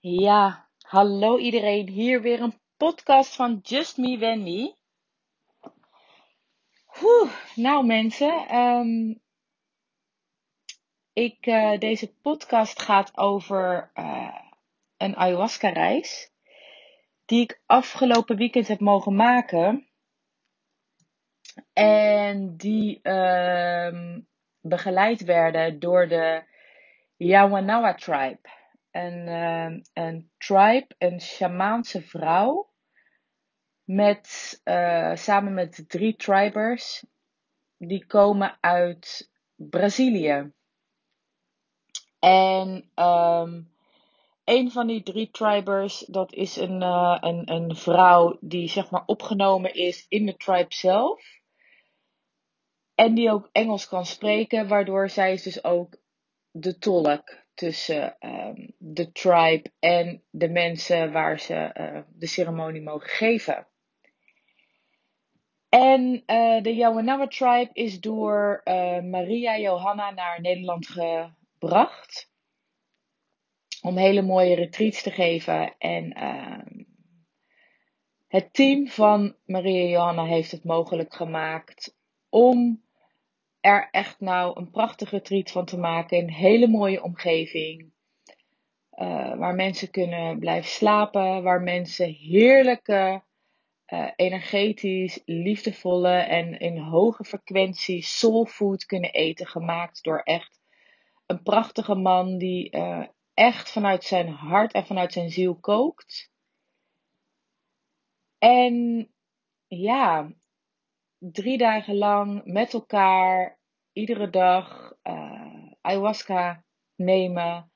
Ja, hallo iedereen. Hier weer een podcast van Just Me Wendy. Nou mensen, ehm, ik, uh, deze podcast gaat over uh, een ayahuasca reis. Die ik afgelopen weekend heb mogen maken. En die uh, begeleid werden door de Yawanawa tribe een, uh, een tribe, een shamaanse vrouw. Met, uh, samen met drie tribers. Die komen uit Brazilië. En um, een van die drie tribers, dat is een, uh, een, een vrouw die zeg maar opgenomen is in de tribe zelf. En die ook Engels kan spreken, waardoor zij is dus ook de tolk tussen um, de tribe en de mensen waar ze uh, de ceremonie mogen geven. En uh, de Yawanawa tribe is door uh, Maria Johanna naar Nederland gebracht. Om hele mooie retreats te geven. En ehm, het team van Maria Johanna heeft het mogelijk gemaakt om er echt nou een prachtige retreat van te maken. Een hele mooie omgeving. Uh, waar mensen kunnen blijven slapen. Waar mensen heerlijke, uh, energetisch, liefdevolle en in hoge frequentie soulfood kunnen eten. Gemaakt door echt een prachtige man die uh, echt vanuit zijn hart en vanuit zijn ziel kookt. En ja, drie dagen lang met elkaar, iedere dag uh, ayahuasca nemen.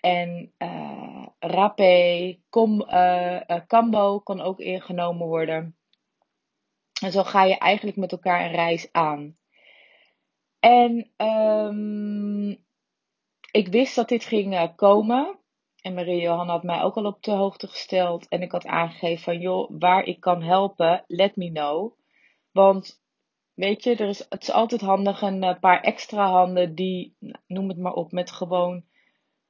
En uh, rapé, kom, uh, kambo kan ook ingenomen worden. En zo ga je eigenlijk met elkaar een reis aan. En um, ik wist dat dit ging komen. En Marie Johan had mij ook al op de hoogte gesteld. En ik had aangegeven van joh, waar ik kan helpen, let me know. Want weet je, er is, het is altijd handig een eh, paar extra handen die, noem het maar op, met gewoon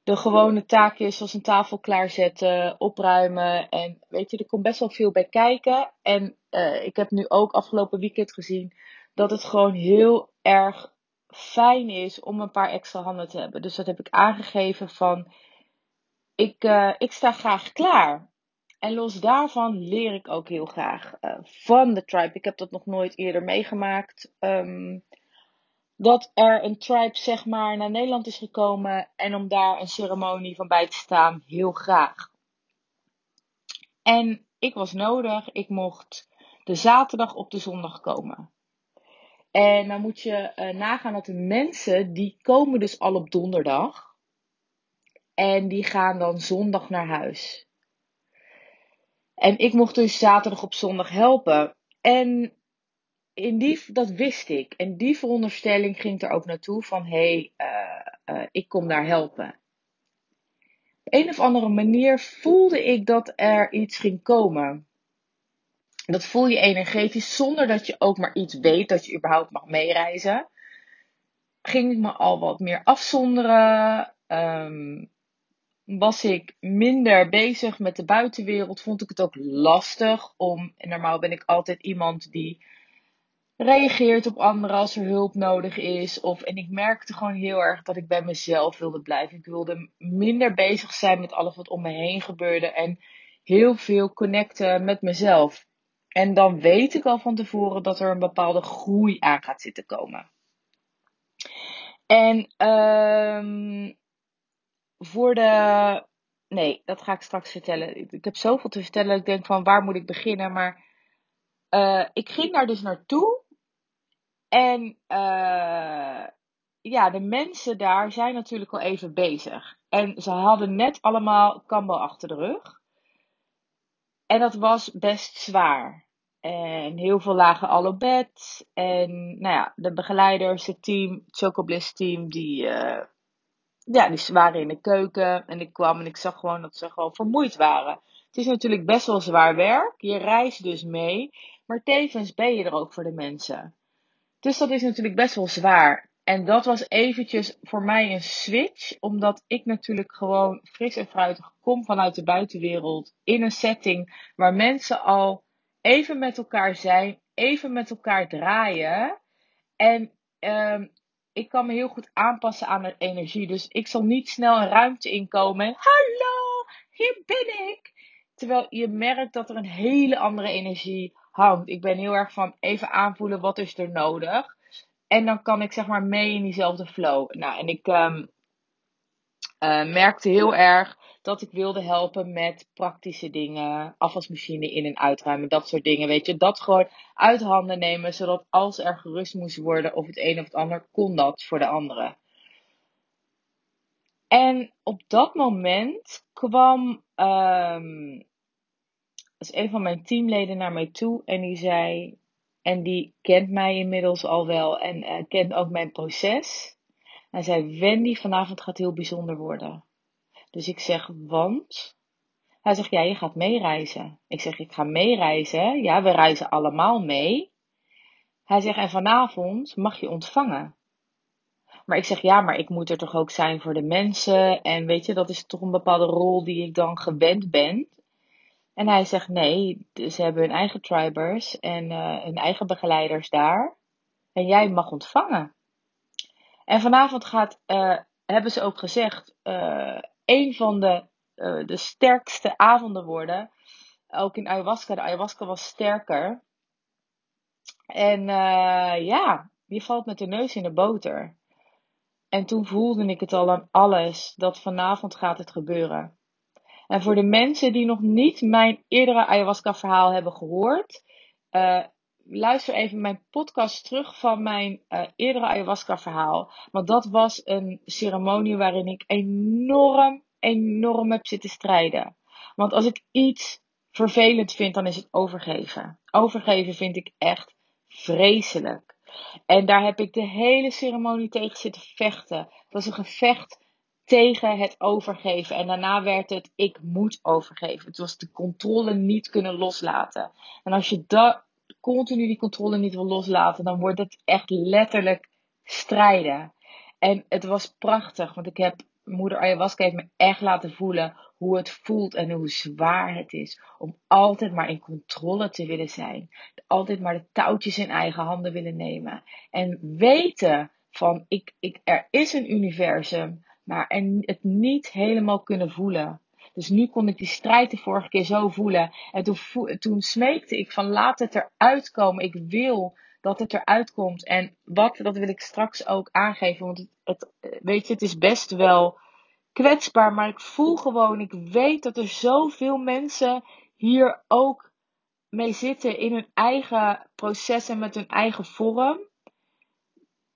de gewone taakjes zoals een tafel klaarzetten, opruimen. En weet je, er komt best wel veel bij kijken. En uh, ik heb nu ook afgelopen weekend gezien dat het gewoon heel erg fijn is om een paar extra handen te hebben. Dus dat heb ik aangegeven van, ik, uh, ik sta graag klaar. En los daarvan leer ik ook heel graag uh, van de tribe. Ik heb dat nog nooit eerder meegemaakt. Um, dat er een tribe zeg maar naar Nederland is gekomen en om daar een ceremonie van bij te staan, heel graag. En ik was nodig, ik mocht de zaterdag op de zondag komen. En dan moet je uh, nagaan dat de mensen die komen dus al op donderdag en die gaan dan zondag naar huis. En ik mocht dus zaterdag op zondag helpen. En in die, dat wist ik. En die veronderstelling ging er ook naartoe van hé, hey, uh, uh, ik kom daar helpen. Op een of andere manier voelde ik dat er iets ging komen. Dat voel je energetisch zonder dat je ook maar iets weet dat je überhaupt mag meereizen. Ging ik me al wat meer afzonderen. Um, was ik minder bezig met de buitenwereld. Vond ik het ook lastig om. En normaal ben ik altijd iemand die reageert op anderen als er hulp nodig is. Of, en ik merkte gewoon heel erg dat ik bij mezelf wilde blijven. Ik wilde minder bezig zijn met alles wat om me heen gebeurde. En heel veel connecten met mezelf. En dan weet ik al van tevoren dat er een bepaalde groei aan gaat zitten komen. En um, voor de. Nee, dat ga ik straks vertellen. Ik heb zoveel te vertellen. Ik denk van waar moet ik beginnen? Maar uh, ik ging daar dus naartoe. En uh, ja, de mensen daar zijn natuurlijk al even bezig. En ze hadden net allemaal kambo achter de rug. En dat was best zwaar. En heel veel lagen al op bed. En nou ja, de begeleiders, het team, het Chocobliss team, die, uh, ja, die waren in de keuken. En ik kwam en ik zag gewoon dat ze gewoon vermoeid waren. Het is natuurlijk best wel zwaar werk. Je reist dus mee. Maar tevens ben je er ook voor de mensen. Dus dat is natuurlijk best wel zwaar. en dat was eventjes voor mij een switch, omdat ik natuurlijk gewoon fris en fruitig kom vanuit de buitenwereld in een setting waar mensen al even met elkaar zijn, even met elkaar draaien. En um, ik kan me heel goed aanpassen aan de energie. Dus ik zal niet snel een ruimte inkomen. Hallo, hier ben ik. Terwijl je merkt dat er een hele andere energie hangt. Ik ben heel erg van even aanvoelen wat is er nodig. En dan kan ik zeg maar mee in diezelfde flow. Nou, en ik um, uh, merkte heel erg dat ik wilde helpen met praktische dingen. Afwasmachine in- en uitruimen, dat soort dingen. Weet je, dat gewoon uit handen nemen. Zodat als er gerust moest worden of het een of het ander, kon dat voor de andere. En op dat moment kwam um, een van mijn teamleden naar mij toe en die zei, en die kent mij inmiddels al wel en uh, kent ook mijn proces. Hij zei, Wendy, vanavond gaat heel bijzonder worden. Dus ik zeg, want? Hij zegt, ja, je gaat meereizen. Ik zeg, ik ga meereizen. Ja, we reizen allemaal mee. Hij zegt, en vanavond mag je ontvangen. Maar ik zeg, ja, maar ik moet er toch ook zijn voor de mensen. En weet je, dat is toch een bepaalde rol die ik dan gewend ben. En hij zegt, nee, ze hebben hun eigen tribers en uh, hun eigen begeleiders daar. En jij mag ontvangen. En vanavond gaat, uh, hebben ze ook gezegd, uh, een van de, de sterkste avonden worden. Ook in ayahuasca. De ayahuasca was sterker. En ja, je valt met de neus in de boter. En toen voelde ik het al aan alles dat vanavond gaat het gebeuren. En voor de mensen die nog niet mijn eerdere ayahuasca verhaal hebben gehoord, uh, luister even mijn podcast terug van mijn uh, eerdere ayahuasca verhaal. Want dat was een ceremonie waarin ik enorm, enorm heb zitten strijden. Want als ik iets vervelend vind, dan is het overgeven. Overgeven vind ik echt vreselijk. En daar heb ik de hele ceremonie tegen zitten vechten. Het was een gevecht tegen het overgeven. En daarna werd het ik moet overgeven. Het was de controle niet kunnen loslaten. En als je dat continu die controle niet wil loslaten, dan wordt het echt letterlijk strijden. En het was prachtig, want ik heb moeder ayahuasca heeft me echt laten voelen hoe het voelt en hoe zwaar het is om altijd maar in controle te willen zijn. Altijd maar de touwtjes in eigen handen willen nemen. En weten van ik, ik, er is een universum maar en het niet helemaal kunnen voelen. Dus nu kon ik die strijd de vorige keer zo voelen. En toen, toen smeekte ik van laat het eruit komen. Ik wil dat het eruit komt. En wat, dat wil ik straks ook aangeven. Want het, het, weet je, het is best wel kwetsbaar. Maar ik voel gewoon, ik weet dat er zoveel mensen hier ook mee zitten in hun eigen proces en met hun eigen vorm.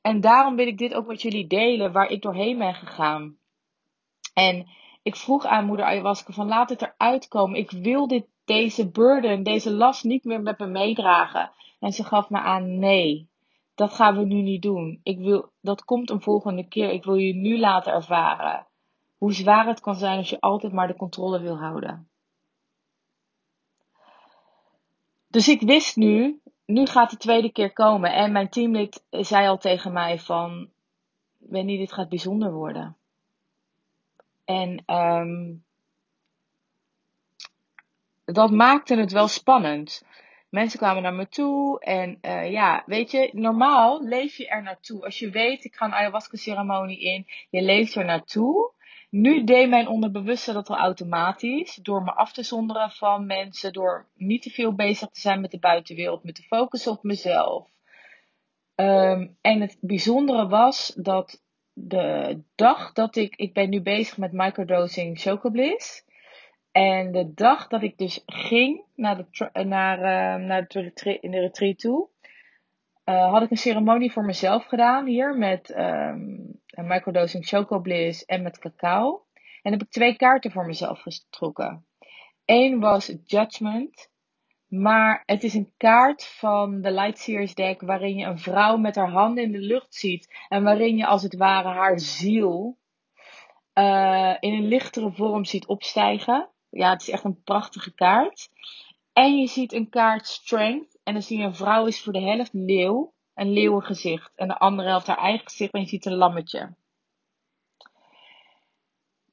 En daarom wil ik dit ook met jullie delen, waar ik doorheen ben gegaan. En ik vroeg aan moeder Ayahuasca van laat het eruit komen. Ik wil dit, deze burden, deze last niet meer met me meedragen. En ze gaf me aan nee, dat gaan we nu niet doen. Ik wil, dat komt een volgende keer. Ik wil je nu laten ervaren hoe zwaar het kan zijn als je altijd maar de controle wil houden. Dus ik wist nu, nu gaat de tweede keer komen. En mijn teamlid zei al tegen mij van, Wendy, dit gaat bijzonder worden. En um, dat maakte het wel spannend. Mensen kwamen naar me toe en uh, ja, weet je, normaal leef je er naartoe. Als je weet, ik ga een ayahuasca ceremonie in, je leeft er naartoe. Nu deed mijn onderbewuste dat al automatisch. Door me af te zonderen van mensen. Door niet te veel bezig te zijn met de buitenwereld. Met te focussen op mezelf. Um, en het bijzondere was dat de dag dat ik. Ik ben nu bezig met microdosing Chocobliss. En de dag dat ik dus ging naar de, naar, uh, naar de, in de retreat toe. Uh, had ik een ceremonie voor mezelf gedaan hier met um, een microdosing chocobliss en met cacao. En heb ik twee kaarten voor mezelf getrokken. Eén was Judgment. Maar het is een kaart van de Lightseers deck waarin je een vrouw met haar handen in de lucht ziet. En waarin je als het ware haar ziel uh, in een lichtere vorm ziet opstijgen. Ja, het is echt een prachtige kaart. En je ziet een kaart Strength. En dan zie je een vrouw is voor de helft leeuw. een leeuwengezicht. En de andere helft haar eigen gezicht en je ziet een lammetje.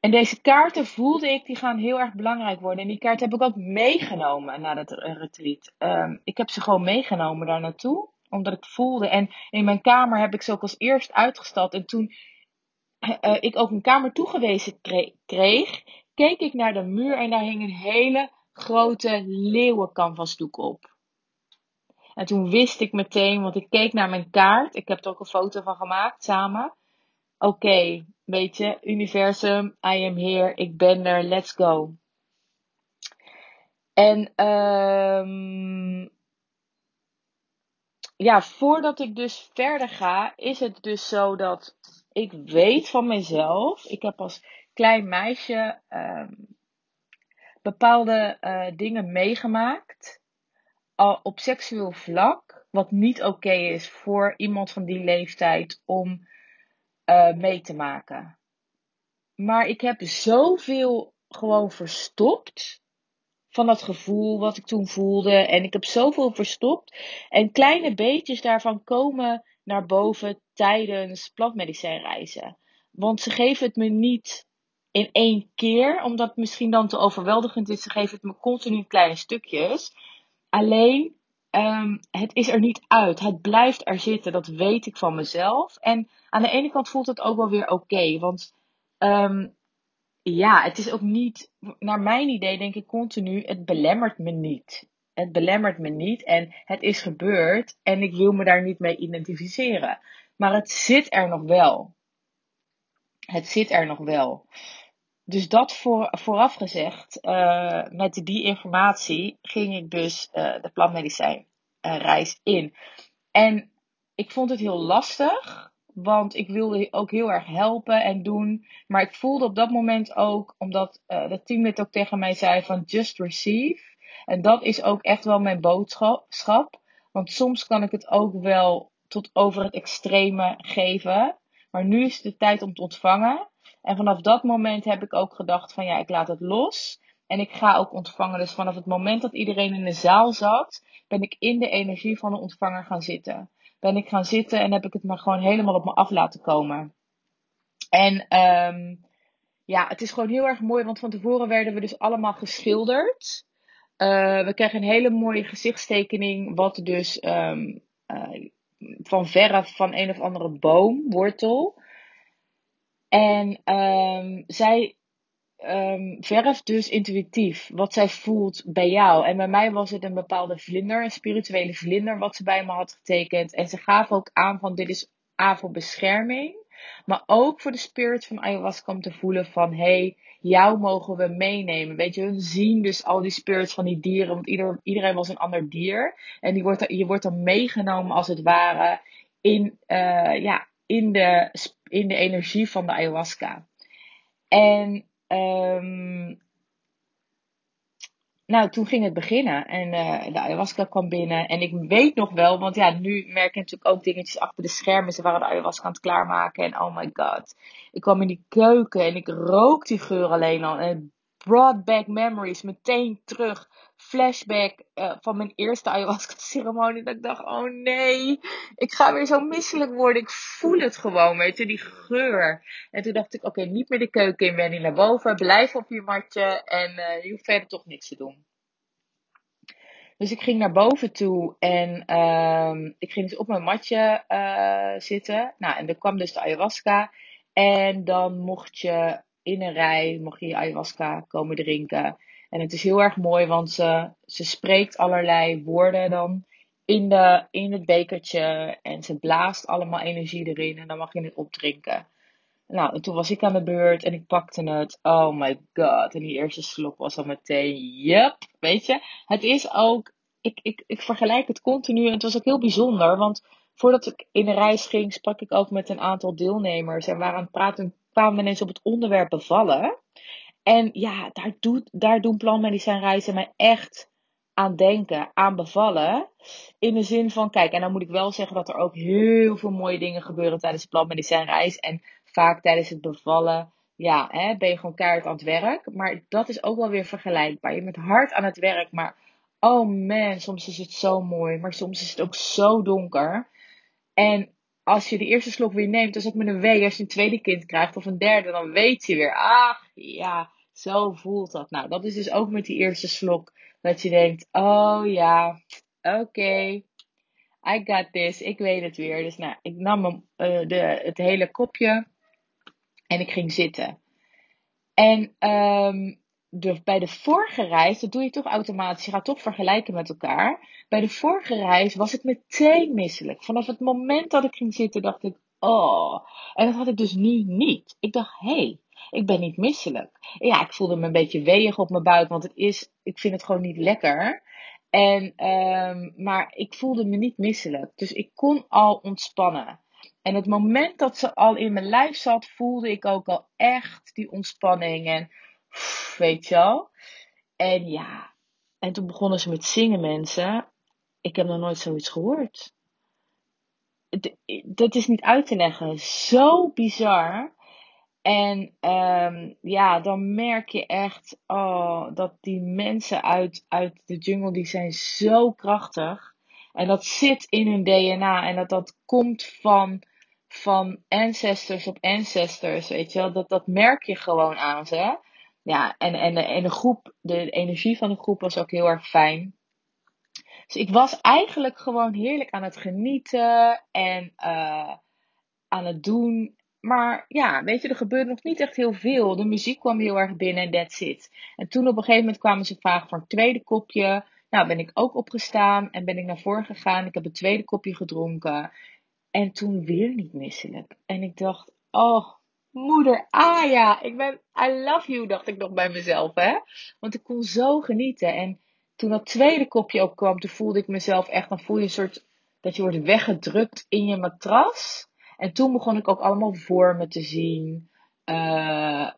En deze kaarten voelde ik, die gaan heel erg belangrijk worden. En die kaarten heb ik ook meegenomen naar het retreat. Um, ik heb ze gewoon meegenomen daar naartoe. Omdat ik voelde. En in mijn kamer heb ik ze ook als eerst uitgestald. En toen uh, ik ook een kamer toegewezen kreeg, keek ik naar de muur en daar hing een hele grote leeuwencanvasdoek op. En toen wist ik meteen, want ik keek naar mijn kaart. Ik heb er ook een foto van gemaakt samen. Oké, weet je, universum, I am here, ik ben er, let's go. En um, ja, voordat ik dus verder ga, is het dus zo dat ik weet van mezelf. Ik heb als klein meisje um, bepaalde uh, dingen meegemaakt. Op seksueel vlak. Wat niet oké is voor iemand van die leeftijd om uh, mee te maken. Maar ik heb zoveel gewoon verstopt van dat gevoel wat ik toen voelde. En ik heb zoveel verstopt. En kleine beetjes daarvan komen naar boven tijdens plantmedicijnreizen. Want ze geven het me niet in één keer, omdat het misschien dan te overweldigend is. Ze geven het me continu in kleine stukjes. Alleen, um, het is er niet uit. Het blijft er zitten. Dat weet ik van mezelf. En aan de ene kant voelt het ook wel weer oké. Want um, ja, het is ook niet, naar mijn idee denk ik continu, het belemmert me niet. Het belemmert me niet en het is gebeurd en ik wil me daar niet mee identificeren. Maar het zit er nog wel. Het zit er nog wel. Dus dat voor, vooraf gezegd, uh, met die informatie ging ik dus uh, de plantmedicijnreis uh, in. En ik vond het heel lastig, want ik wilde ook heel erg helpen en doen. Maar ik voelde op dat moment ook, omdat uh, de teamlid ook tegen mij zei van just receive. En dat is ook echt wel mijn boodschap. Want soms kan ik het ook wel tot over het extreme geven. Maar nu is het de tijd om te ontvangen. En vanaf dat moment heb ik ook gedacht van ja, ik laat het los. En ik ga ook ontvangen. Dus vanaf het moment dat iedereen in de zaal zat, ben ik in de energie van de ontvanger gaan zitten ben ik gaan zitten en heb ik het maar gewoon helemaal op me af laten komen. En um, ja, het is gewoon heel erg mooi, want van tevoren werden we dus allemaal geschilderd. Uh, we kregen een hele mooie gezichtstekening, wat dus um, uh, van verre van een of andere boom, wortel. En um, zij um, verft dus intuïtief wat zij voelt bij jou. En bij mij was het een bepaalde vlinder, een spirituele vlinder, wat ze bij me had getekend. En ze gaf ook aan van dit is A voor bescherming. Maar ook voor de spirit van ayahuasca om te voelen van hey, jou mogen we meenemen. Weet je, we zien dus al die spirits van die dieren, want ieder, iedereen was een ander dier. En die wordt, je wordt dan meegenomen als het ware in, uh, ja, in, de, in de energie van de ayahuasca. En Um, nou, toen ging het beginnen en uh, de ayahuasca kwam binnen. En ik weet nog wel, want ja, nu merk je natuurlijk ook dingetjes achter de schermen. Ze waren de ayahuasca aan het klaarmaken en oh my god. Ik kwam in die keuken en ik rook die geur alleen al. Brought back memories, meteen terug. Flashback uh, van mijn eerste ayahuasca ceremonie. Dat ik dacht, oh nee, ik ga weer zo misselijk worden. Ik voel het gewoon, weet je, die geur. En toen dacht ik, oké, niet meer de keuken in, niet naar boven. Blijf op je matje en uh, je hoeft verder toch niks te doen. Dus ik ging naar boven toe en uh, ik ging dus op mijn matje uh, zitten. Nou, en er kwam dus de ayahuasca. En dan mocht je in een rij mocht je ayahuasca komen drinken. En het is heel erg mooi, want ze, ze spreekt allerlei woorden dan in, de, in het bekertje. En ze blaast allemaal energie erin en dan mag je het opdrinken. Nou, en toen was ik aan de beurt en ik pakte het. Oh my god. En die eerste slok was al meteen, yep, weet je. Het is ook, ik, ik, ik vergelijk het continu en het was ook heel bijzonder. Want voordat ik in de reis ging, sprak ik ook met een aantal deelnemers. En waren aan het praten kwamen we ineens op het onderwerp bevallen. En ja, daar, doet, daar doen plantmedicijnreizen mij echt aan denken, aan bevallen. In de zin van, kijk, en dan moet ik wel zeggen dat er ook heel veel mooie dingen gebeuren tijdens de plantmedicijnreis. En vaak tijdens het bevallen, ja, hè, ben je gewoon keihard aan het werk. Maar dat is ook wel weer vergelijkbaar. Je bent hard aan het werk, maar oh man, soms is het zo mooi. Maar soms is het ook zo donker. En als je de eerste slok weer neemt, is ook met een wee. Als je een tweede kind krijgt of een derde, dan weet je weer, ach ja, zo voelt dat. Nou, dat is dus ook met die eerste slok. Dat je denkt, oh ja, oké, I got this, ik weet het weer. Dus nou, ik nam uh, de, het hele kopje en ik ging zitten. En um, bij de vorige reis, dat doe je toch automatisch, je gaat toch vergelijken met elkaar. Bij de vorige reis was ik meteen misselijk. Vanaf het moment dat ik ging zitten, dacht ik, oh. En dat had ik dus nu niet. Ik dacht, hé, hey, ik ben niet misselijk. ja, ik voelde me een beetje weeg op mijn buik, want het is, ik vind het gewoon niet lekker. En, um, maar ik voelde me niet misselijk. Dus ik kon al ontspannen. En het moment dat ze al in mijn lijf zat, voelde ik ook al echt die ontspanning. En weet je wel. En ja, en toen begonnen ze met zingen, mensen. Ik heb nog nooit zoiets gehoord. Dat is niet uit te leggen. Zo bizar. En um, ja, dan merk je echt oh, dat die mensen uit, uit de jungle, die zijn zo krachtig. En dat zit in hun DNA. En dat dat komt van, van ancestors op ancestors, weet je wel. Dat, dat merk je gewoon aan ze ja, en, en, en de groep, de energie van de groep was ook heel erg fijn. Dus ik was eigenlijk gewoon heerlijk aan het genieten en uh, aan het doen. Maar ja, weet je, er gebeurde nog niet echt heel veel. De muziek kwam heel erg binnen en that's it. En toen op een gegeven moment kwamen ze vragen voor een tweede kopje. Nou, ben ik ook opgestaan en ben ik naar voren gegaan. Ik heb een tweede kopje gedronken. En toen weer niet misselijk. En ik dacht, oh, moeder Aya, ik ben, I love you, dacht ik nog bij mezelf, hè. Want ik kon zo genieten. En toen dat tweede kopje ook kwam, toen voelde ik mezelf echt, dan voel je een soort, dat je wordt weggedrukt in je matras. En toen begon ik ook allemaal vormen te zien. Uh,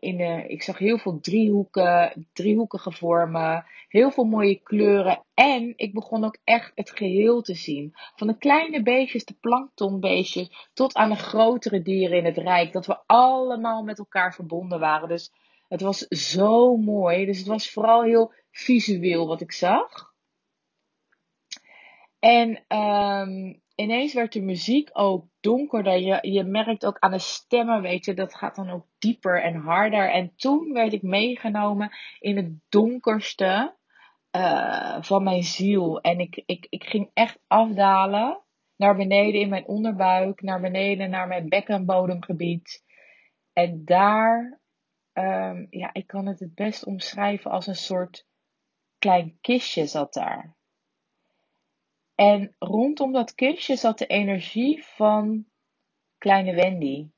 in de, ik zag heel veel driehoeken, driehoekige vormen, heel veel mooie kleuren. En ik begon ook echt het geheel te zien. Van de kleine beestjes, de planktonbeestjes, tot aan de grotere dieren in het rijk. Dat we allemaal met elkaar verbonden waren. Dus het was zo mooi. Dus het was vooral heel visueel wat ik zag. En um, ineens werd de muziek ook donkerder. Je, je merkt ook aan de stemmen, weet je, dat gaat dan ook dieper en harder. En toen werd ik meegenomen in het donkerste uh, van mijn ziel. En ik, ik, ik ging echt afdalen naar beneden in mijn onderbuik, naar beneden naar mijn bekkenbodemgebied. En daar, um, ja, ik kan het het best omschrijven als een soort klein kistje zat daar. En rondom dat kistje zat de energie van kleine Wendy.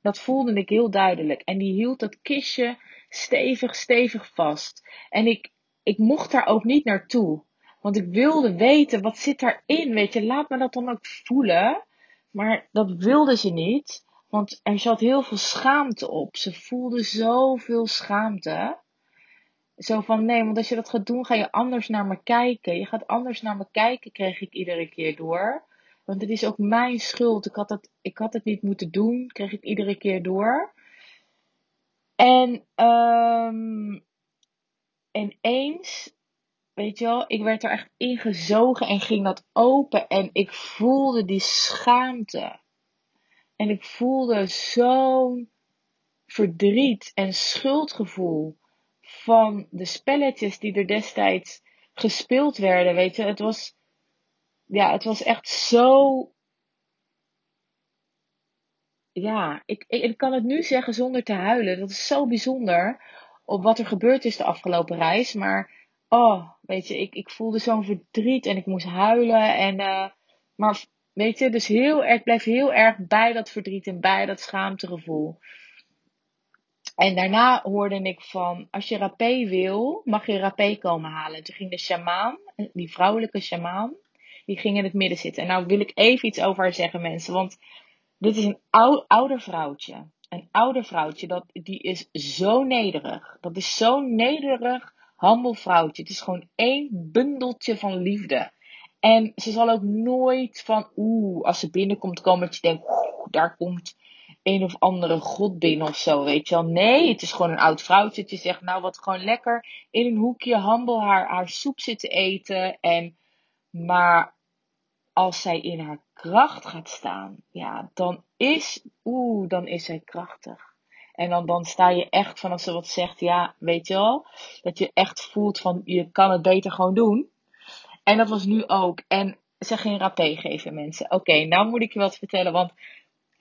Dat voelde ik heel duidelijk. En die hield dat kistje stevig, stevig vast. En ik, ik mocht daar ook niet naartoe. Want ik wilde weten, wat zit daarin? Weet je, laat me dat dan ook voelen. Maar dat wilde ze niet. Want er zat heel veel schaamte op. Ze voelde zoveel schaamte. Zo van nee, want als je dat gaat doen, ga je anders naar me kijken. Je gaat anders naar me kijken, kreeg ik iedere keer door. Want het is ook mijn schuld. Ik had het, ik had het niet moeten doen, kreeg ik iedere keer door. En um, ineens, weet je wel, ik werd er echt ingezogen en ging dat open. En ik voelde die schaamte. En ik voelde zo'n verdriet en schuldgevoel van de spelletjes die er destijds gespeeld werden. Weet je, het was, ja, het was echt zo. Ja, ik, ik, kan het nu zeggen zonder te huilen. Dat is zo bijzonder op wat er gebeurd is de afgelopen reis. Maar, oh, weet je, ik, ik voelde zo'n verdriet en ik moest huilen. En, uh, maar, weet je, dus heel, ik bleef heel erg bij dat verdriet en bij dat schaamtegevoel. En daarna hoorde ik van, als je rapé wil, mag je rapé komen halen. toen ging de shamaan, die vrouwelijke shamaan, die ging in het midden zitten. En nou wil ik even iets over haar zeggen, mensen. Want dit is een ou ouder vrouwtje. Een ouder vrouwtje, dat, die is zo nederig. Dat is zo'n nederig, humble vrouwtje. Het is gewoon één bundeltje van liefde. En ze zal ook nooit van, oeh, als ze binnenkomt komen, dat je denkt, oeh, daar komt een of andere god binnen of zo, weet je wel. Nee, het is gewoon een oud vrouwtje. Die zegt, nou wat gewoon lekker in een hoekje handel haar, haar soep zitten eten. En, maar als zij in haar kracht gaat staan, ja, dan is, oeh, dan is zij krachtig. En dan, dan sta je echt van als ze wat zegt, ja, weet je wel, dat je echt voelt van je kan het beter gewoon doen. En dat was nu ook. En ze geen rapé geven mensen. Oké, nou moet ik je wat vertellen, want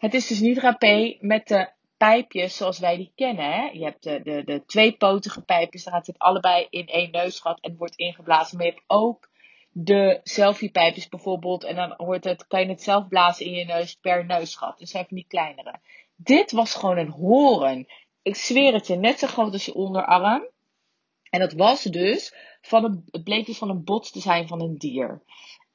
het is dus niet rapé met de pijpjes zoals wij die kennen. Hè? Je hebt de, de, de tweepotige pijpjes, daar gaat het allebei in één neusgat en wordt ingeblazen. Maar je hebt ook de selfie-pijpjes bijvoorbeeld. En dan hoort het, kan je het zelf blazen in je neus per neusgat. Dus zijn van die kleinere. Dit was gewoon een horen. Ik zweer het je, net zo groot als je onderarm. En dat was dus van een, het bleek dus van een bot te zijn van een dier.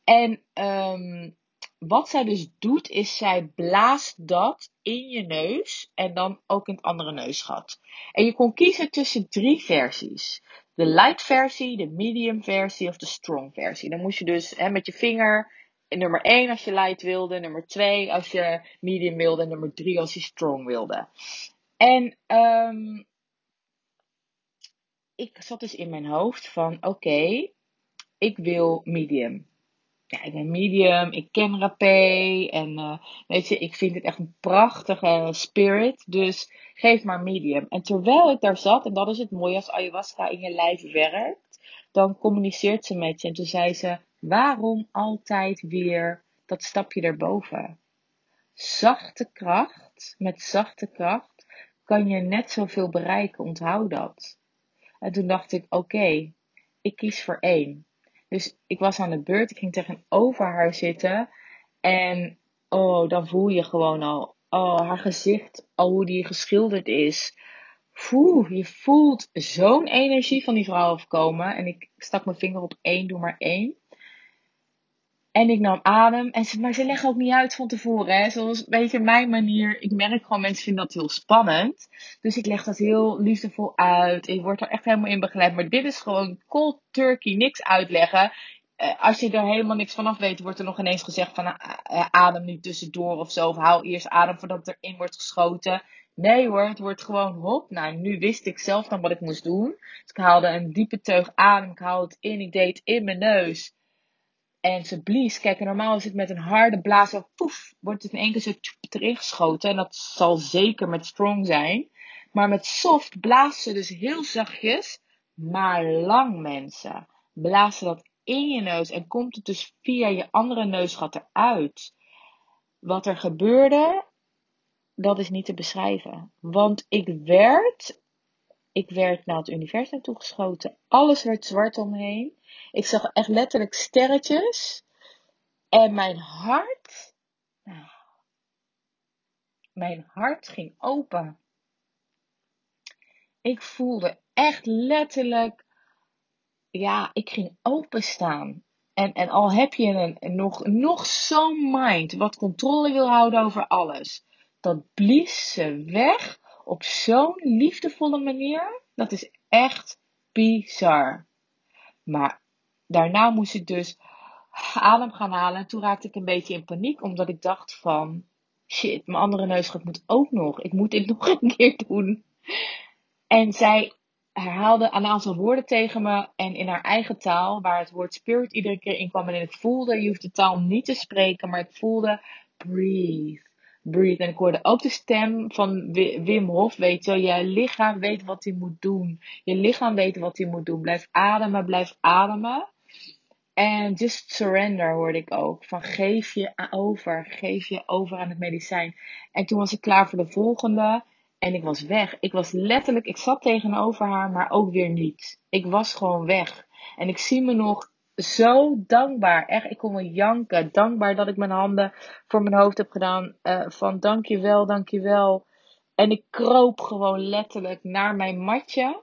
En um, wat zij dus doet, is zij blaast dat in je neus en dan ook in het andere neusgat. En je kon kiezen tussen drie versies. De light versie, de medium versie of de strong versie. Dan moest je dus hè, met je vinger nummer 1 als je light wilde, nummer 2 als je medium wilde, en nummer 3 als je strong wilde. En um, ik zat dus in mijn hoofd van oké, ik wil medium ja, ben medium, ik ken rapé en uh, weet je, ik vind het echt een prachtige spirit. Dus geef maar medium. En terwijl ik daar zat, en dat is het mooie als ayahuasca in je lijf werkt, dan communiceert ze met je. En toen zei ze, waarom altijd weer dat stapje erboven? Zachte kracht, met zachte kracht, kan je net zoveel bereiken. Onthoud dat. En toen dacht ik, oké, ik kies voor één. Dus ik was aan de beurt. Ik ging tegenover haar zitten. En oh, dan voel je gewoon al. Oh, haar gezicht. Al hoe die geschilderd is. Poeh, je voelt zo'n energie van die vrouw afkomen. En ik stak mijn vinger op één, doe maar één. En ik nam adem. En ze, maar ze leggen ook niet uit van tevoren. Hè? Zoals een beetje mijn manier. Ik merk gewoon, mensen vinden dat heel spannend. Dus ik leg dat heel liefdevol uit. Ik word er echt helemaal in begeleid. Maar dit is gewoon cold turkey. Niks uitleggen. Uh, als je er helemaal niks vanaf weet, wordt er nog ineens gezegd van uh, adem niet tussendoor of zo. Of hou eerst adem voordat er in wordt geschoten. Nee hoor, het wordt gewoon hop. Nou, nu wist ik zelf dan wat ik moest doen. Dus ik haalde een diepe teug adem. Ik haalde het in. Ik deed het in mijn neus. En ze blies. Kijk, normaal is het met een harde blaas, zo poef, wordt het in één keer zo erin geschoten. En dat zal zeker met strong zijn. Maar met soft blaast ze dus heel zachtjes, maar lang mensen. Blaas dat in je neus en komt het dus via je andere neusgat eruit. Wat er gebeurde, dat is niet te beschrijven. Want ik werd, ik werd naar het universum toegeschoten. Alles werd zwart omheen. Ik zag echt letterlijk sterretjes. En mijn hart. Nou, mijn hart ging open. Ik voelde echt letterlijk. Ja, ik ging openstaan. En, en al heb je nog, nog zo'n mind wat controle wil houden over alles. Dat blies ze weg op zo'n liefdevolle manier. Dat is echt bizar. Maar daarna moest ik dus adem gaan halen. En toen raakte ik een beetje in paniek, omdat ik dacht van... Shit, mijn andere neusgat moet ook nog. Ik moet dit nog een keer doen. En zij herhaalde een aantal woorden tegen me. En in haar eigen taal, waar het woord spirit iedere keer in kwam. En ik voelde, je hoeft de taal niet te spreken, maar ik voelde... Breathe. Breathe. En ik hoorde ook de stem van Wim Hof, weet je. Je lichaam weet wat hij moet doen. Je lichaam weet wat hij moet doen. Blijf ademen, blijf ademen. En just surrender hoorde ik ook. Van geef je over. Geef je over aan het medicijn. En toen was ik klaar voor de volgende. En ik was weg. Ik was letterlijk, ik zat tegenover haar, maar ook weer niet. Ik was gewoon weg. En ik zie me nog zo dankbaar. Echt, ik kon me janken. Dankbaar dat ik mijn handen voor mijn hoofd heb gedaan. Uh, van dankjewel, dankjewel. En ik kroop gewoon letterlijk naar mijn matje.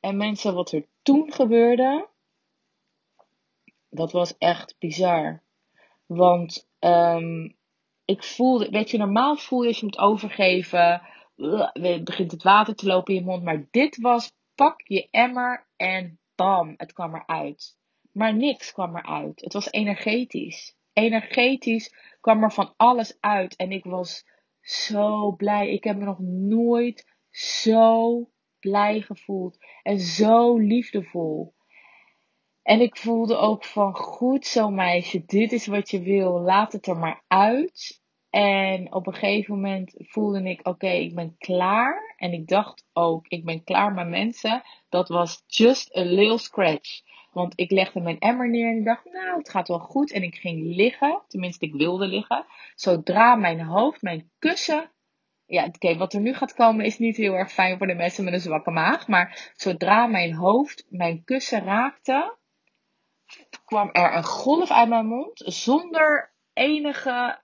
En mensen, wat er toen gebeurde dat was echt bizar. Want um, ik voelde, weet je, normaal voel je als je moet overgeven, uh, begint het water te lopen in je mond. Maar dit was, pak je emmer en bam, het kwam eruit. Maar niks kwam eruit. Het was energetisch. Energetisch kwam er van alles uit. En ik was zo blij. Ik heb me nog nooit zo blij gevoeld. En zo liefdevol. En ik voelde ook van goed zo meisje, dit is wat je wil, laat het er maar uit. En op een gegeven moment voelde ik, oké, ik ben klaar. En ik dacht ook, ik ben klaar met mensen. Dat was just a little scratch. Want ik legde mijn emmer neer en ik dacht, nou, het gaat wel goed. En ik ging liggen, tenminste, ik wilde liggen. Zodra mijn hoofd, mijn kussen. Ja, oké, wat er nu gaat komen is niet heel erg fijn voor de mensen met een zwakke maag. Maar zodra mijn hoofd mijn kussen raakte, kwam er een golf uit mijn mond. Zonder enige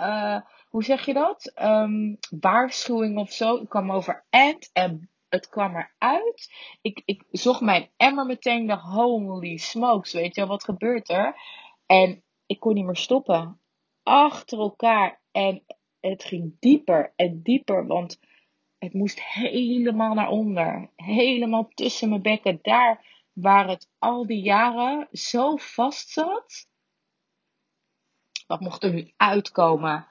uh, hoe zeg je dat? Um, waarschuwing of zo. Ik kwam over end en het kwam eruit. Ik, ik zocht mijn emmer meteen. dacht, holy smokes, weet je wat gebeurt er? En ik kon niet meer stoppen. Achter elkaar. En het ging dieper en dieper, want het moest helemaal naar onder. Helemaal tussen mijn bekken. Daar waar het al die jaren zo vast zat wat mocht er nu uitkomen?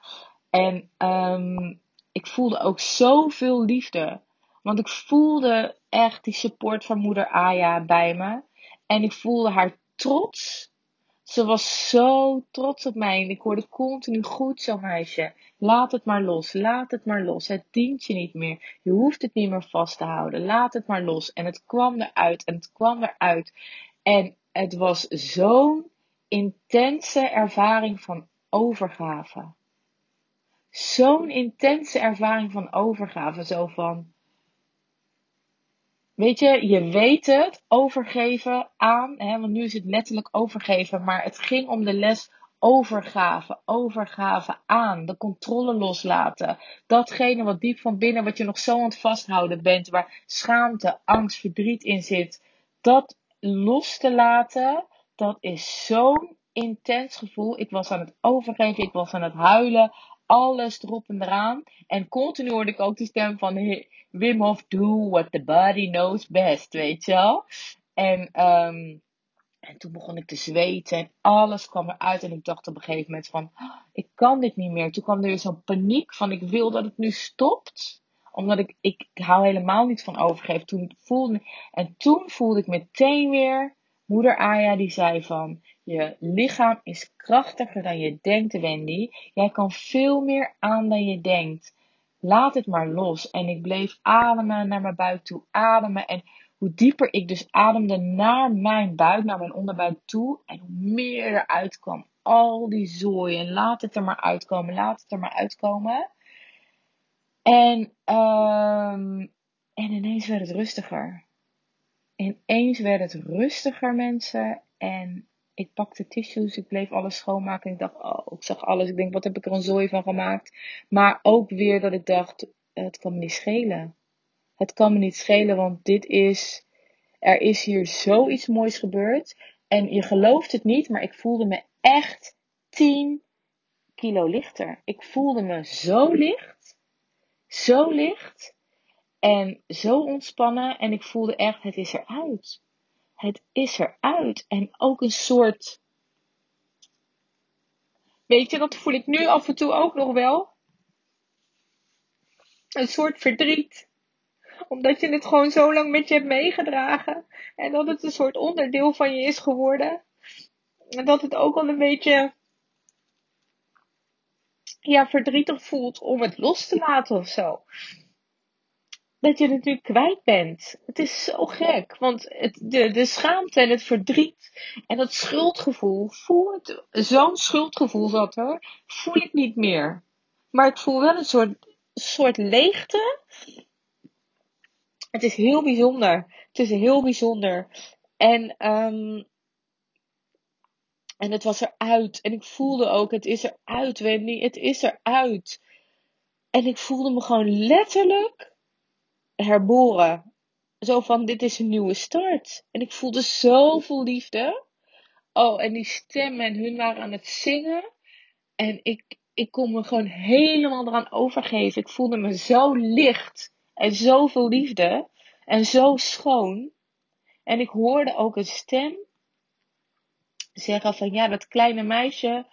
En um, ik voelde ook zoveel liefde. Want ik voelde echt die support van moeder Aya bij me. En ik voelde haar trots. Ze was zo trots op mij. En ik hoorde continu goed zo meisje. Laat het maar los. Laat het maar los. Het dient je niet meer. Je hoeft het niet meer vast te houden. Laat het maar los. En het kwam eruit. En het kwam eruit. En het was zo'n intense ervaring van overgave. Zo'n intense ervaring van overgave. Zo van. Weet je, je weet het, overgeven aan, hè, want nu is het letterlijk overgeven, maar het ging om de les overgave, overgave aan, de controle loslaten. Datgene wat diep van binnen, wat je nog zo aan het vasthouden bent, waar schaamte, angst, verdriet in zit, dat los te laten, dat is zo'n intens gevoel. Ik was aan het overgeven, ik was aan het huilen, alles erop en eraan. En continu hoorde ik ook die stem van Wim Hof, do what the body knows best, weet je wel. En, um, en toen begon ik te zweten en alles kwam eruit. En ik dacht op een gegeven moment van, ah, ik kan dit niet meer. Toen kwam er weer zo'n paniek van, ik wil dat het nu stopt omdat ik, ik, ik hou helemaal niet van overgeven. Toen en toen voelde ik meteen weer moeder Aya die zei van, je lichaam is krachtiger dan je denkt, Wendy. Jij kan veel meer aan dan je denkt. Laat het maar los. En ik bleef ademen naar mijn buik toe, ademen. En hoe dieper ik dus ademde naar mijn buik, naar mijn onderbuik toe. En hoe meer eruit kwam. Al die zooi. En laat het er maar uitkomen. Laat het er maar uitkomen. En, um, en ineens werd het rustiger. Ineens werd het rustiger, mensen. En ik pakte tissues, ik bleef alles schoonmaken. En ik dacht, oh, ik zag alles. Ik denk, wat heb ik er een zooi van gemaakt? Maar ook weer dat ik dacht, het kan me niet schelen. Het kan me niet schelen, want dit is, er is hier zoiets moois gebeurd. En je gelooft het niet, maar ik voelde me echt 10 kilo lichter. Ik voelde me zo licht. Zo licht. En zo ontspannen. En ik voelde echt, het is eruit het is eruit. En ook een soort. Weet je, dat voel ik nu af en toe ook nog wel. Een soort verdriet. Omdat je het gewoon zo lang met je hebt meegedragen. En dat het een soort onderdeel van je is geworden. En dat het ook al een beetje. Ja, verdrietig voelt om het los te laten of zo dat je het nu kwijt bent. Het is zo gek. Want het, de, de schaamte en het verdriet en dat schuldgevoel, voel het, zo'n schuldgevoel zat er, voel ik niet meer. Maar ik voel wel een soort, soort leegte. Het is heel bijzonder. Het is heel bijzonder. En, um, en het was eruit. En ik voelde ook, het is eruit, Wendy. Het is eruit. En ik voelde me gewoon letterlijk herboren. Zo van, dit is een nieuwe start. En ik voelde zoveel liefde. Oh, en die stemmen en hun waren aan het zingen. En ik, ik kon me gewoon helemaal eraan overgeven. Ik voelde me zo licht. En zoveel liefde. En zo schoon. En ik hoorde ook een stem zeggen van ja, dat kleine meisje,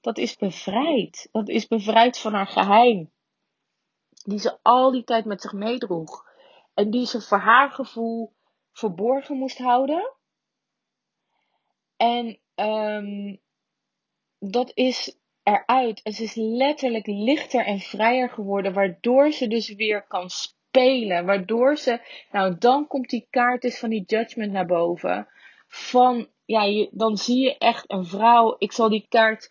dat is bevrijd. Dat is bevrijd van haar geheim. Die ze al die tijd met zich meedroeg. En die ze voor haar gevoel verborgen moest houden. En um, dat is eruit. En ze is letterlijk lichter en vrijer geworden, waardoor ze dus weer kan spelen. Waardoor ze, nou dan komt die kaart dus van die judgment naar boven. Van, ja, je, dan zie je echt een vrouw. Ik zal die kaart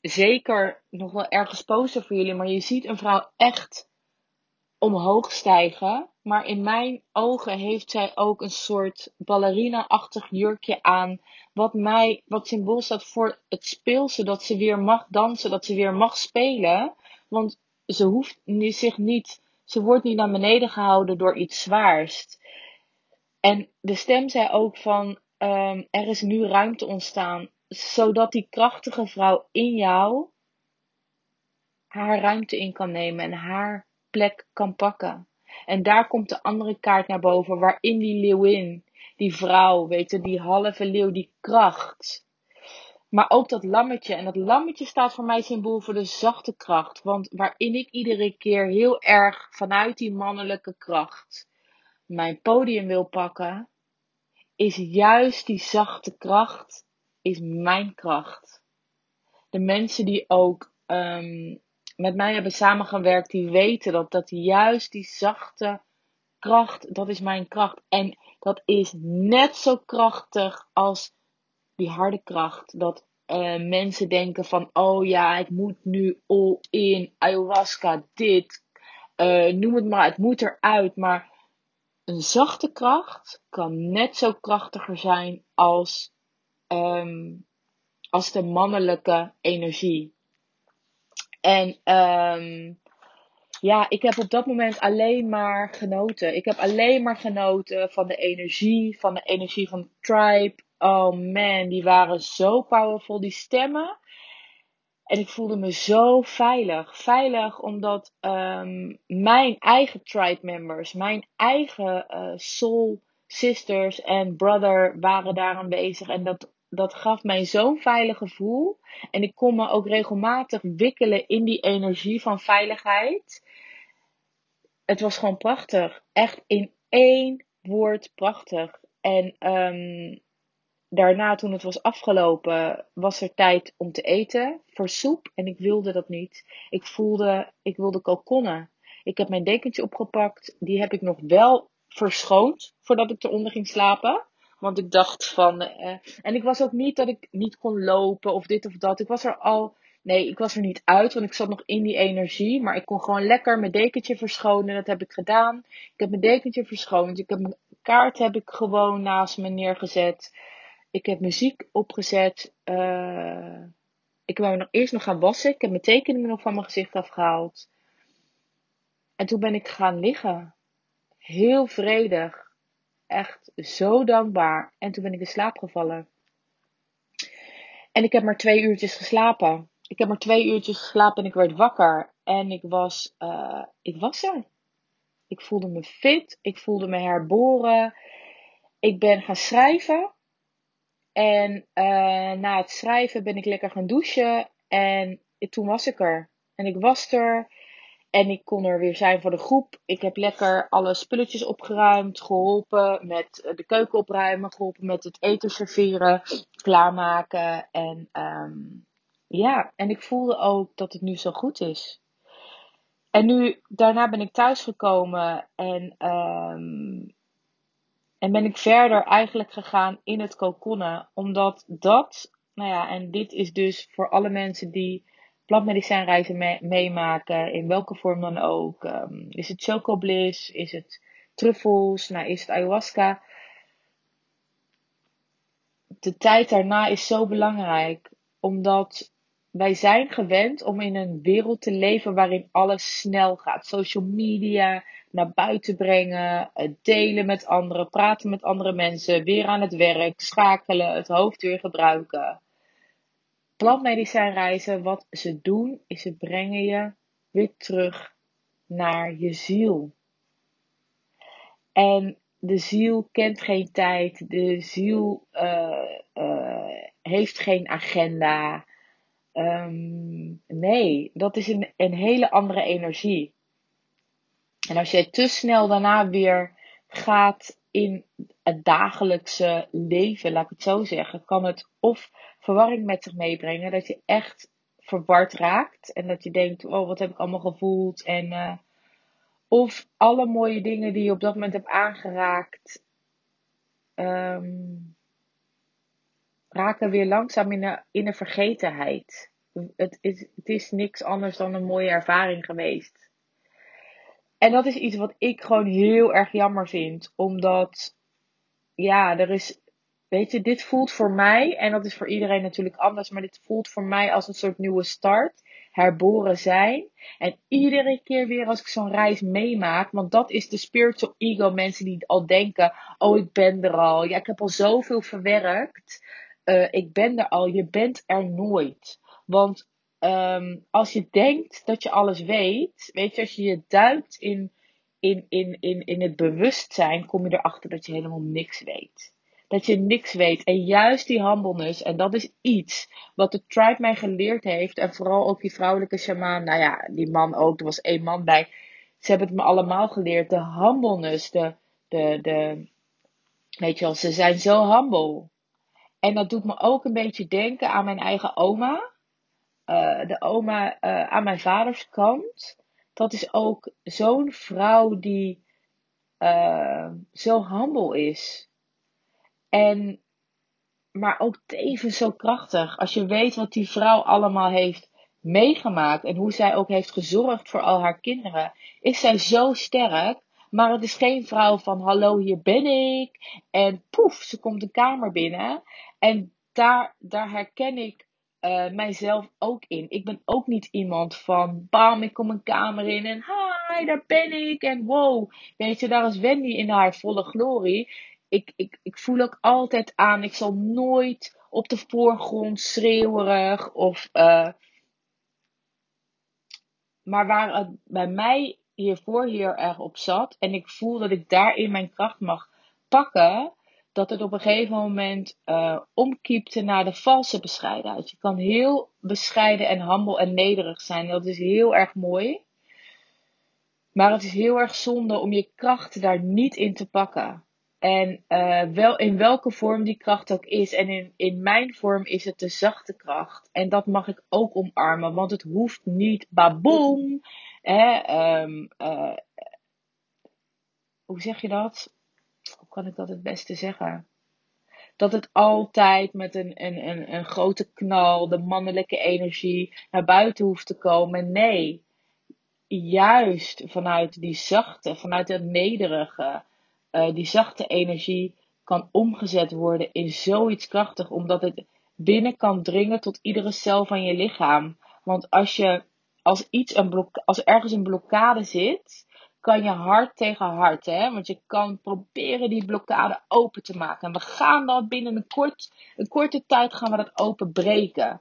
zeker nog wel ergens posten voor jullie, maar je ziet een vrouw echt omhoog stijgen. Maar in mijn ogen heeft zij ook een soort ballerina-achtig jurkje aan. Wat mij, wat symbool staat voor het speelse. Dat ze weer mag dansen, dat ze weer mag spelen. Want ze hoeft zich niet, ze wordt niet naar beneden gehouden door iets zwaars. En de stem zei ook van, um, er is nu ruimte ontstaan. Zodat die krachtige vrouw in jou haar ruimte in kan nemen en haar plek kan pakken. En daar komt de andere kaart naar boven, waarin die leeuwin, die vrouw, weet die halve leeuw, die kracht. Maar ook dat lammetje. En dat lammetje staat voor mij symbool voor de zachte kracht. Want waarin ik iedere keer heel erg vanuit die mannelijke kracht mijn podium wil pakken, is juist die zachte kracht, is mijn kracht. De mensen die ook um, met mij hebben samengewerkt, die weten dat, dat juist die zachte kracht, dat is mijn kracht. En dat is net zo krachtig als die harde kracht. Dat uh, mensen denken van, oh ja, ik moet nu all in, ayahuasca, dit, uh, noem het maar, het moet eruit. Maar een zachte kracht kan net zo krachtiger zijn als, um, als de mannelijke energie. En um, ja, ik heb op dat moment alleen maar genoten. Ik heb alleen maar genoten van de energie, van de energie van tribe. Oh man, die waren zo powerful, die stemmen. En ik voelde me zo veilig. Veilig omdat um, mijn eigen tribe members, mijn eigen uh, soul sisters en brother waren daar aanwezig. En dat dat gaf mij zo'n veilig gevoel. En ik kon me ook regelmatig wikkelen in die energie van veiligheid. Het was gewoon prachtig. Echt in één woord prachtig. En um, daarna, toen het was afgelopen, was er tijd om te eten voor soep. En ik wilde dat niet. Ik voelde, ik wilde kalkonnen. Ik heb mijn dekentje opgepakt. Die heb ik nog wel verschoond voordat ik eronder ging slapen. Want ik dacht van. Uh, en ik was ook niet dat ik niet kon lopen of dit of dat. Ik was er al. Nee, ik was er niet uit, want ik zat nog in die energie. Maar ik kon gewoon lekker mijn dekentje verschonen. Dat heb ik gedaan. Ik heb mijn dekentje verschoond. Ik heb mijn kaart heb ik gewoon naast me neergezet. Ik heb muziek opgezet. Uh, ik ben nog eerst nog gaan wassen. Ik heb mijn tekeningen nog van mijn gezicht afgehaald. En toen ben ik gaan liggen. Heel vredig echt zo dankbaar. En toen ben ik in slaap gevallen. En ik heb maar twee uurtjes geslapen. Ik heb maar twee uurtjes geslapen en ik werd wakker. En ik was, uh, ik was er. Ik voelde me fit. Ik voelde me herboren. Ik ben gaan schrijven. En uh, na het schrijven ben ik lekker gaan douchen. En toen was ik er. En ik was er. En ik kon er weer zijn voor de groep. Ik heb lekker alle spulletjes opgeruimd, geholpen met de keuken opruimen, geholpen met het eten serveren, klaarmaken. En um, ja, en ik voelde ook dat het nu zo goed is. En nu, daarna ben ik thuisgekomen en, um, en ben ik verder eigenlijk gegaan in het kokonnen. Omdat dat, nou ja, en dit is dus voor alle mensen die plantmedicijnreizen mee, meemaken, in welke vorm dan ook. Um, is het chocobliss? Is het truffels? Nou, is het ayahuasca? De tijd daarna is zo belangrijk, omdat wij zijn gewend om in een wereld te leven waarin alles snel gaat. Social media, naar buiten brengen, delen met anderen, praten met andere mensen, weer aan het werk, schakelen, het hoofd weer gebruiken plantmedicijnreizen, wat ze doen, is ze brengen je weer terug naar je ziel. En de ziel kent geen tijd, de ziel uh, uh, heeft geen agenda. Um, nee, dat is een, een hele andere energie. En als jij te snel daarna weer gaat in het dagelijkse leven, laat ik het zo zeggen, kan het of verwarring met zich meebrengen. Dat je echt verward raakt. En dat je denkt, oh, wat heb ik allemaal gevoeld. En, uh, of alle mooie dingen die je op dat moment hebt aangeraakt, um, raken weer langzaam in een, in een vergetenheid. Het is, het is niks anders dan een mooie ervaring geweest. En dat is iets wat ik gewoon heel erg jammer vind. Omdat, ja, er is, weet je, dit voelt voor mij, en dat is voor iedereen natuurlijk anders, maar dit voelt voor mij als een soort nieuwe start. Herboren zijn. En iedere keer weer als ik zo'n reis meemaak, want dat is de spiritual ego, mensen die al denken, oh ik ben er al, ja ik heb al zoveel verwerkt. Uh, ik ben er al, je bent er nooit. Want um, als je denkt dat je alles weet, weet je, als je je duikt in, in, in, in, in het bewustzijn, kom je erachter dat je helemaal niks weet. Dat je niks weet. En juist die humbleness, en dat is iets wat de tribe mij geleerd heeft, en vooral ook die vrouwelijke shamaan, nou ja, die man ook, er was één man bij. Ze hebben het me allemaal geleerd. De humbleness, de, de, de, weet je wel, ze zijn zo humble. En dat doet me ook een beetje denken aan mijn eigen oma. Uh, de oma uh, aan mijn vaders kant. Dat is ook zo'n vrouw die uh, zo humble is. En, maar ook tevens zo krachtig. Als je weet wat die vrouw allemaal heeft meegemaakt. En hoe zij ook heeft gezorgd voor al haar kinderen. Is zij zo sterk. Maar het is geen vrouw van hallo, hier ben ik. En poef, ze komt de kamer binnen. En daar, daar herken ik uh, mijzelf ook in. Ik ben ook niet iemand van bam, ik kom een kamer in en hi, daar ben ik. En wow, weet je, daar is Wendy in haar volle glorie. Ik, ik, ik voel ook altijd aan, ik zal nooit op de voorgrond schreeuwerig of. Uh, maar waar het bij mij hiervoor heel erg op zat en ik voel dat ik daarin mijn kracht mag pakken, dat het op een gegeven moment uh, omkiepte naar de valse bescheidenheid. Je kan heel bescheiden en humble en nederig zijn. Dat is heel erg mooi. Maar het is heel erg zonde om je kracht daar niet in te pakken. En uh, wel in welke vorm die kracht ook is. En in, in mijn vorm is het de zachte kracht. En dat mag ik ook omarmen. Want het hoeft niet baboom. Hè, um, uh, hoe zeg je dat? hoe kan ik dat het beste zeggen? Dat het altijd met een, een, een, een grote knal, de mannelijke energie, naar buiten hoeft te komen. Nee, juist vanuit die zachte, vanuit het nederige, uh, die zachte energie kan omgezet worden in zoiets krachtig, omdat het binnen kan dringen tot iedere cel van je lichaam. Want als je als iets een blok, als ergens een blokkade zit, kan je hart tegen hart. Hè? Want je kan proberen die blokkade open te maken. En we gaan dat binnen een, kort, een korte tijd gaan we dat openbreken.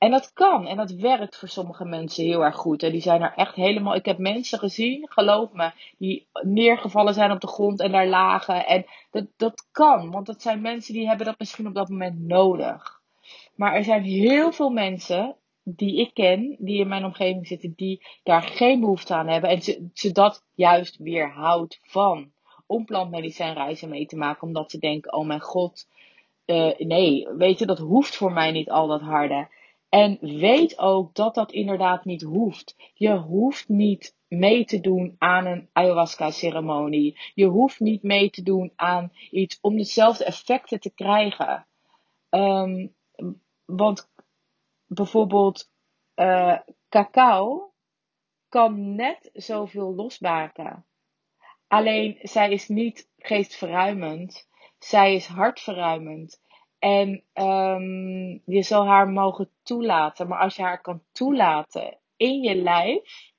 En dat kan. En dat werkt voor sommige mensen heel erg goed. En die zijn er echt helemaal. Ik heb mensen gezien, geloof me, die neergevallen zijn op de grond en daar lagen. En dat, dat kan. Want dat zijn mensen die hebben dat misschien op dat moment nodig. Maar er zijn heel veel mensen die ik ken, die in mijn omgeving zitten, die daar geen behoefte aan hebben. En ze, ze dat juist weerhoudt van. Om plantmedicijnreizen mee te maken. Omdat ze denken, oh mijn god, uh, nee, weet je, dat hoeft voor mij niet al dat harde. En weet ook dat dat inderdaad niet hoeft. Je hoeft niet mee te doen aan een ayahuasca-ceremonie. Je hoeft niet mee te doen aan iets om dezelfde effecten te krijgen. Um, want bijvoorbeeld uh, cacao kan net zoveel losmaken. Alleen zij is niet geestverruimend. Zij is hartverruimend. En um, je zal haar mogen toelaten. Maar als je haar kan toelaten in je lijf,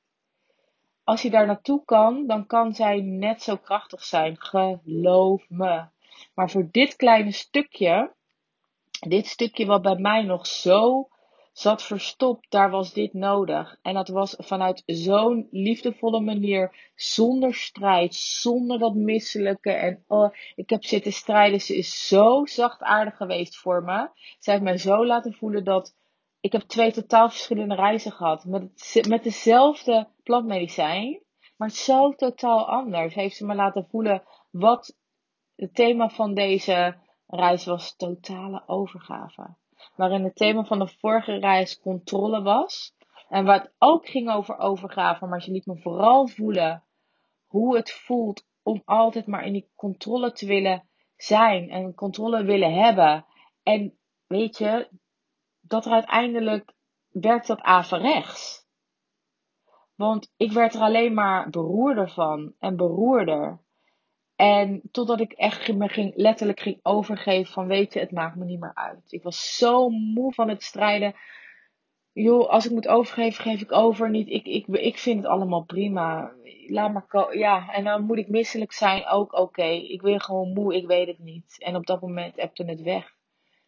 als je daar naartoe kan, dan kan zij net zo krachtig zijn. Geloof me. Maar voor dit kleine stukje, dit stukje wat bij mij nog zo zat verstopt, daar was dit nodig. En dat was vanuit zo'n liefdevolle manier, zonder strijd, zonder dat misselijke. En oh, ik heb zitten strijden. Ze is zo zachtaardig geweest voor me. Ze heeft mij zo laten voelen dat ik heb twee totaal verschillende reizen gehad. Met, met dezelfde plantmedicijn, maar zo totaal anders. Heeft ze me laten voelen wat het thema van deze reis was totale overgave. Waarin het thema van de vorige reis controle was. En wat ook ging over overgave, maar je liet me vooral voelen hoe het voelt om altijd maar in die controle te willen zijn en controle willen hebben. En weet je, dat er uiteindelijk werkt dat averechts. Want ik werd er alleen maar beroerder van en beroerder. En totdat ik echt me ging, letterlijk ging overgeven van weet je, het maakt me niet meer uit. Ik was zo moe van het strijden. Joh, als ik moet overgeven, geef ik over. Niet, ik, ik, ik vind het allemaal prima. Laat maar Ja, en dan moet ik misselijk zijn, ook oké. Ik ben gewoon moe, ik weet het niet. En op dat moment ebte het weg.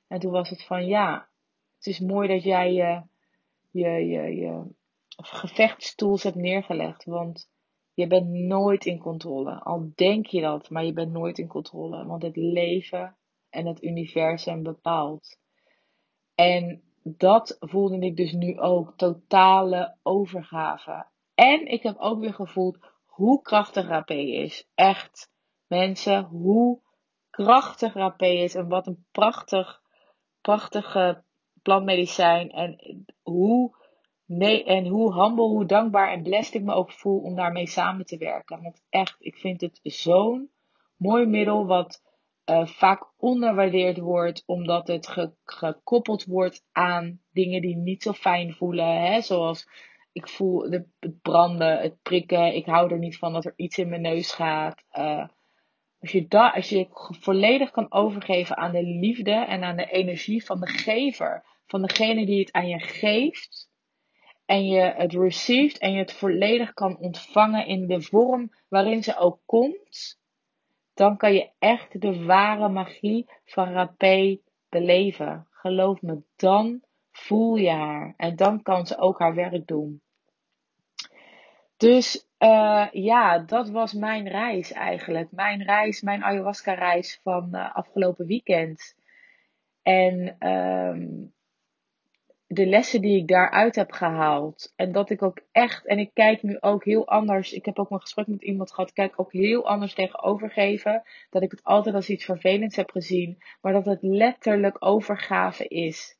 En toen was het van ja, het is mooi dat jij je, je, je, je gevechtstools hebt neergelegd. Want je bent nooit in controle. Al denk je dat, maar je bent nooit in controle. Want het leven en het universum bepaalt. En dat voelde ik dus nu ook. Totale overgave. En ik heb ook weer gevoeld hoe krachtig AP is. Echt. Mensen, hoe krachtig AP is. En wat een prachtig, prachtige plantmedicijn. En hoe Nee, en hoe humble, hoe dankbaar en blessed ik me ook voel om daarmee samen te werken. Want echt, ik vind het zo'n mooi middel wat uh, vaak onderwaardeerd wordt, omdat het gekoppeld wordt aan dingen die niet zo fijn voelen. Hè? Zoals ik voel de, het branden, het prikken. Ik hou er niet van dat er iets in mijn neus gaat. Uh, als je, da, als je volledig kan overgeven aan de liefde en aan de energie van de gever, van degene die het aan je geeft en je het received en je het volledig kan ontvangen in de vorm waarin ze ook komt, dan kan je echt de ware magie van Rapé beleven. Geloof me, dan voel je haar en dan kan ze ook haar werk doen. Dus uh, ja, dat was mijn reis eigenlijk. Mijn reis, mijn ayahuasca reis van uh, afgelopen weekend. En um, de lessen die ik daaruit heb gehaald. En dat ik ook echt, en ik kijk nu ook heel anders. Ik heb ook een gesprek met iemand gehad. Ik kijk ook heel anders tegen overgeven. Dat ik het altijd als iets vervelends heb gezien. Maar dat het letterlijk overgave is.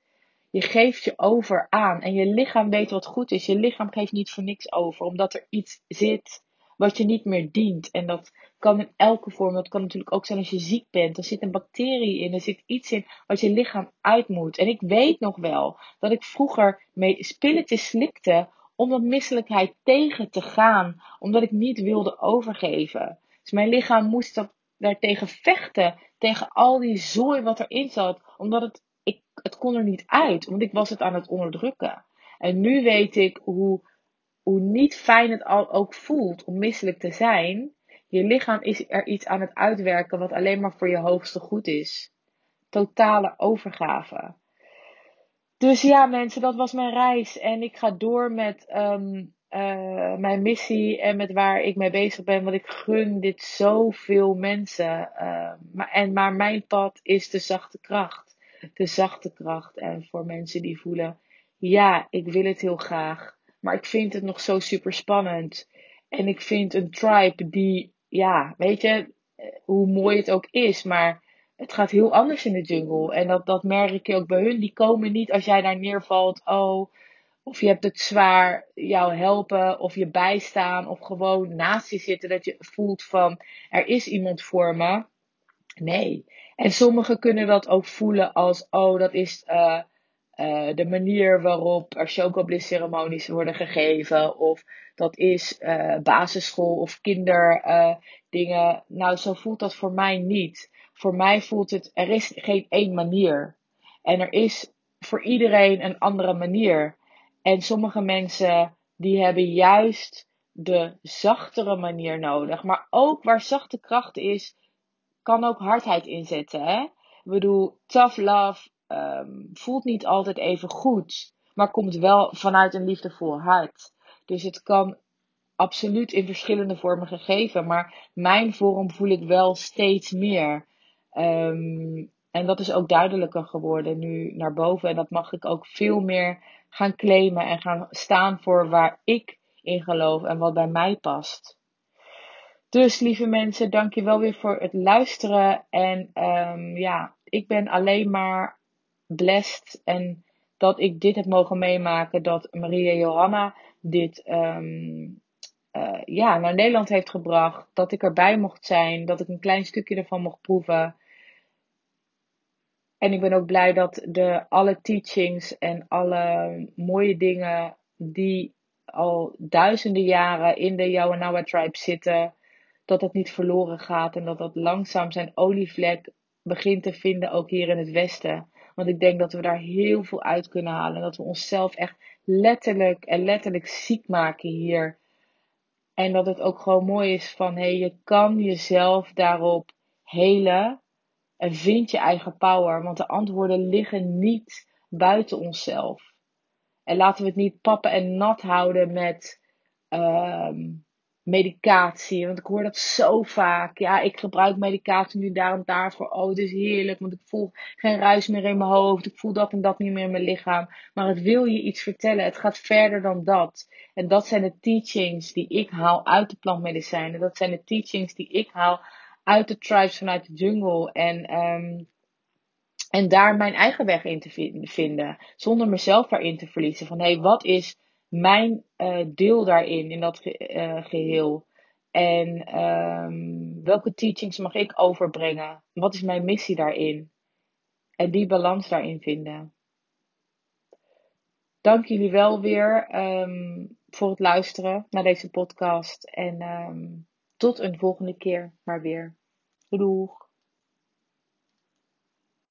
Je geeft je over aan. En je lichaam weet wat goed is. Je lichaam geeft niet voor niks over. Omdat er iets zit wat je niet meer dient. En dat kan in elke vorm. Dat kan natuurlijk ook zijn als je ziek bent. Er zit een bacterie in. Er zit iets in wat je lichaam uit moet. En ik weet nog wel dat ik vroeger mee spilletjes slikte om dat misselijkheid tegen te gaan. Omdat ik niet wilde overgeven. Dus mijn lichaam moest dat, daartegen vechten. Tegen al die zooi wat erin zat. Omdat het, ik, het kon er niet uit. Want ik was het aan het onderdrukken. En nu weet ik hoe hoe niet fijn het al ook voelt om misselijk te zijn, je lichaam is er iets aan het uitwerken wat alleen maar voor je hoogste goed is. Totale overgave. Dus ja, mensen, dat was mijn reis. En ik ga door met um, uh, mijn missie en met waar ik mee bezig ben. Want ik gun dit zoveel mensen. Uh, maar, en, maar mijn pad is de zachte kracht. De zachte kracht. En voor mensen die voelen, ja, ik wil het heel graag. Maar ik vind het nog zo super spannend. En ik vind een tribe die, ja, weet je, eh, hoe mooi het ook is, maar het gaat heel anders in de jungle. En dat, dat merk je ook bij hun. Die komen niet als jij daar neervalt, oh, of je hebt het zwaar, jou helpen, of je bijstaan, of gewoon naast je zitten, dat je voelt van, er is iemand voor me. Nee. En sommigen kunnen dat ook voelen als, oh, dat is uh, uh, de manier waarop er chocobliss ceremonies worden gegeven. Of dat is uh, basisschool of kinderdingen. Uh, nou, zo voelt dat voor mij niet. Voor mij voelt het, er is geen één manier. En er is voor iedereen een andere manier. En sommige mensen die hebben juist de zachtere manier nodig. Maar ook waar zachte kracht is, kan ook hardheid inzetten. Hè? Ik bedoel, tough love um, voelt niet altijd even goed, maar komt wel vanuit een liefdevol hart. Dus het kan absoluut in verschillende vormen gegeven, maar mijn vorm voel ik wel steeds meer. Um, en dat is ook duidelijker geworden nu naar boven. En dat mag ik ook veel meer gaan claimen en gaan staan voor waar ik in geloof en wat bij mij past. Dus lieve mensen, dank je wel weer voor het luisteren. En um, ja, ik ben alleen maar blessed en dat ik dit heb mogen meemaken. Dat Maria Johanna dit um, uh, ja, naar Nederland heeft gebracht. Dat ik erbij mocht zijn. Dat ik een klein stukje ervan mocht proeven. En ik ben ook blij dat de, alle teachings en alle mooie dingen die al duizenden jaren in de Yawanawa tribe zitten, dat dat niet verloren gaat en dat dat langzaam zijn olievlek begint te vinden, ook hier in het Westen. Want ik denk dat we daar heel veel uit kunnen halen. En dat we onszelf echt letterlijk en letterlijk ziek maken hier. En dat het ook gewoon mooi is van, hé, hey, je kan jezelf daarop helen. En vind je eigen power. Want de antwoorden liggen niet buiten onszelf. En laten we het niet pappen en nat houden met uh, medicatie. Want ik hoor dat zo vaak. Ja, ik gebruik medicatie nu daar en daarvoor. Oh, het is heerlijk, want ik voel geen ruis meer in mijn hoofd. Ik voel dat en dat niet meer in mijn lichaam. Maar het wil je iets vertellen. Het gaat verder dan dat. En dat zijn de teachings die ik haal uit de plantmedicijnen. Dat zijn de teachings die ik haal uit de tribes vanuit de jungle. En um, en daar mijn eigen weg in te vinden. Zonder mezelf daarin te verliezen. Van hé, hey, wat is mijn uh, deel daarin, in dat ge uh, geheel? En um, welke teachings mag ik overbrengen? Wat is mijn missie daarin? En die balans daarin vinden. Dank jullie wel weer um, voor het luisteren naar deze podcast. En um, tot een volgende keer maar weer. Doeg!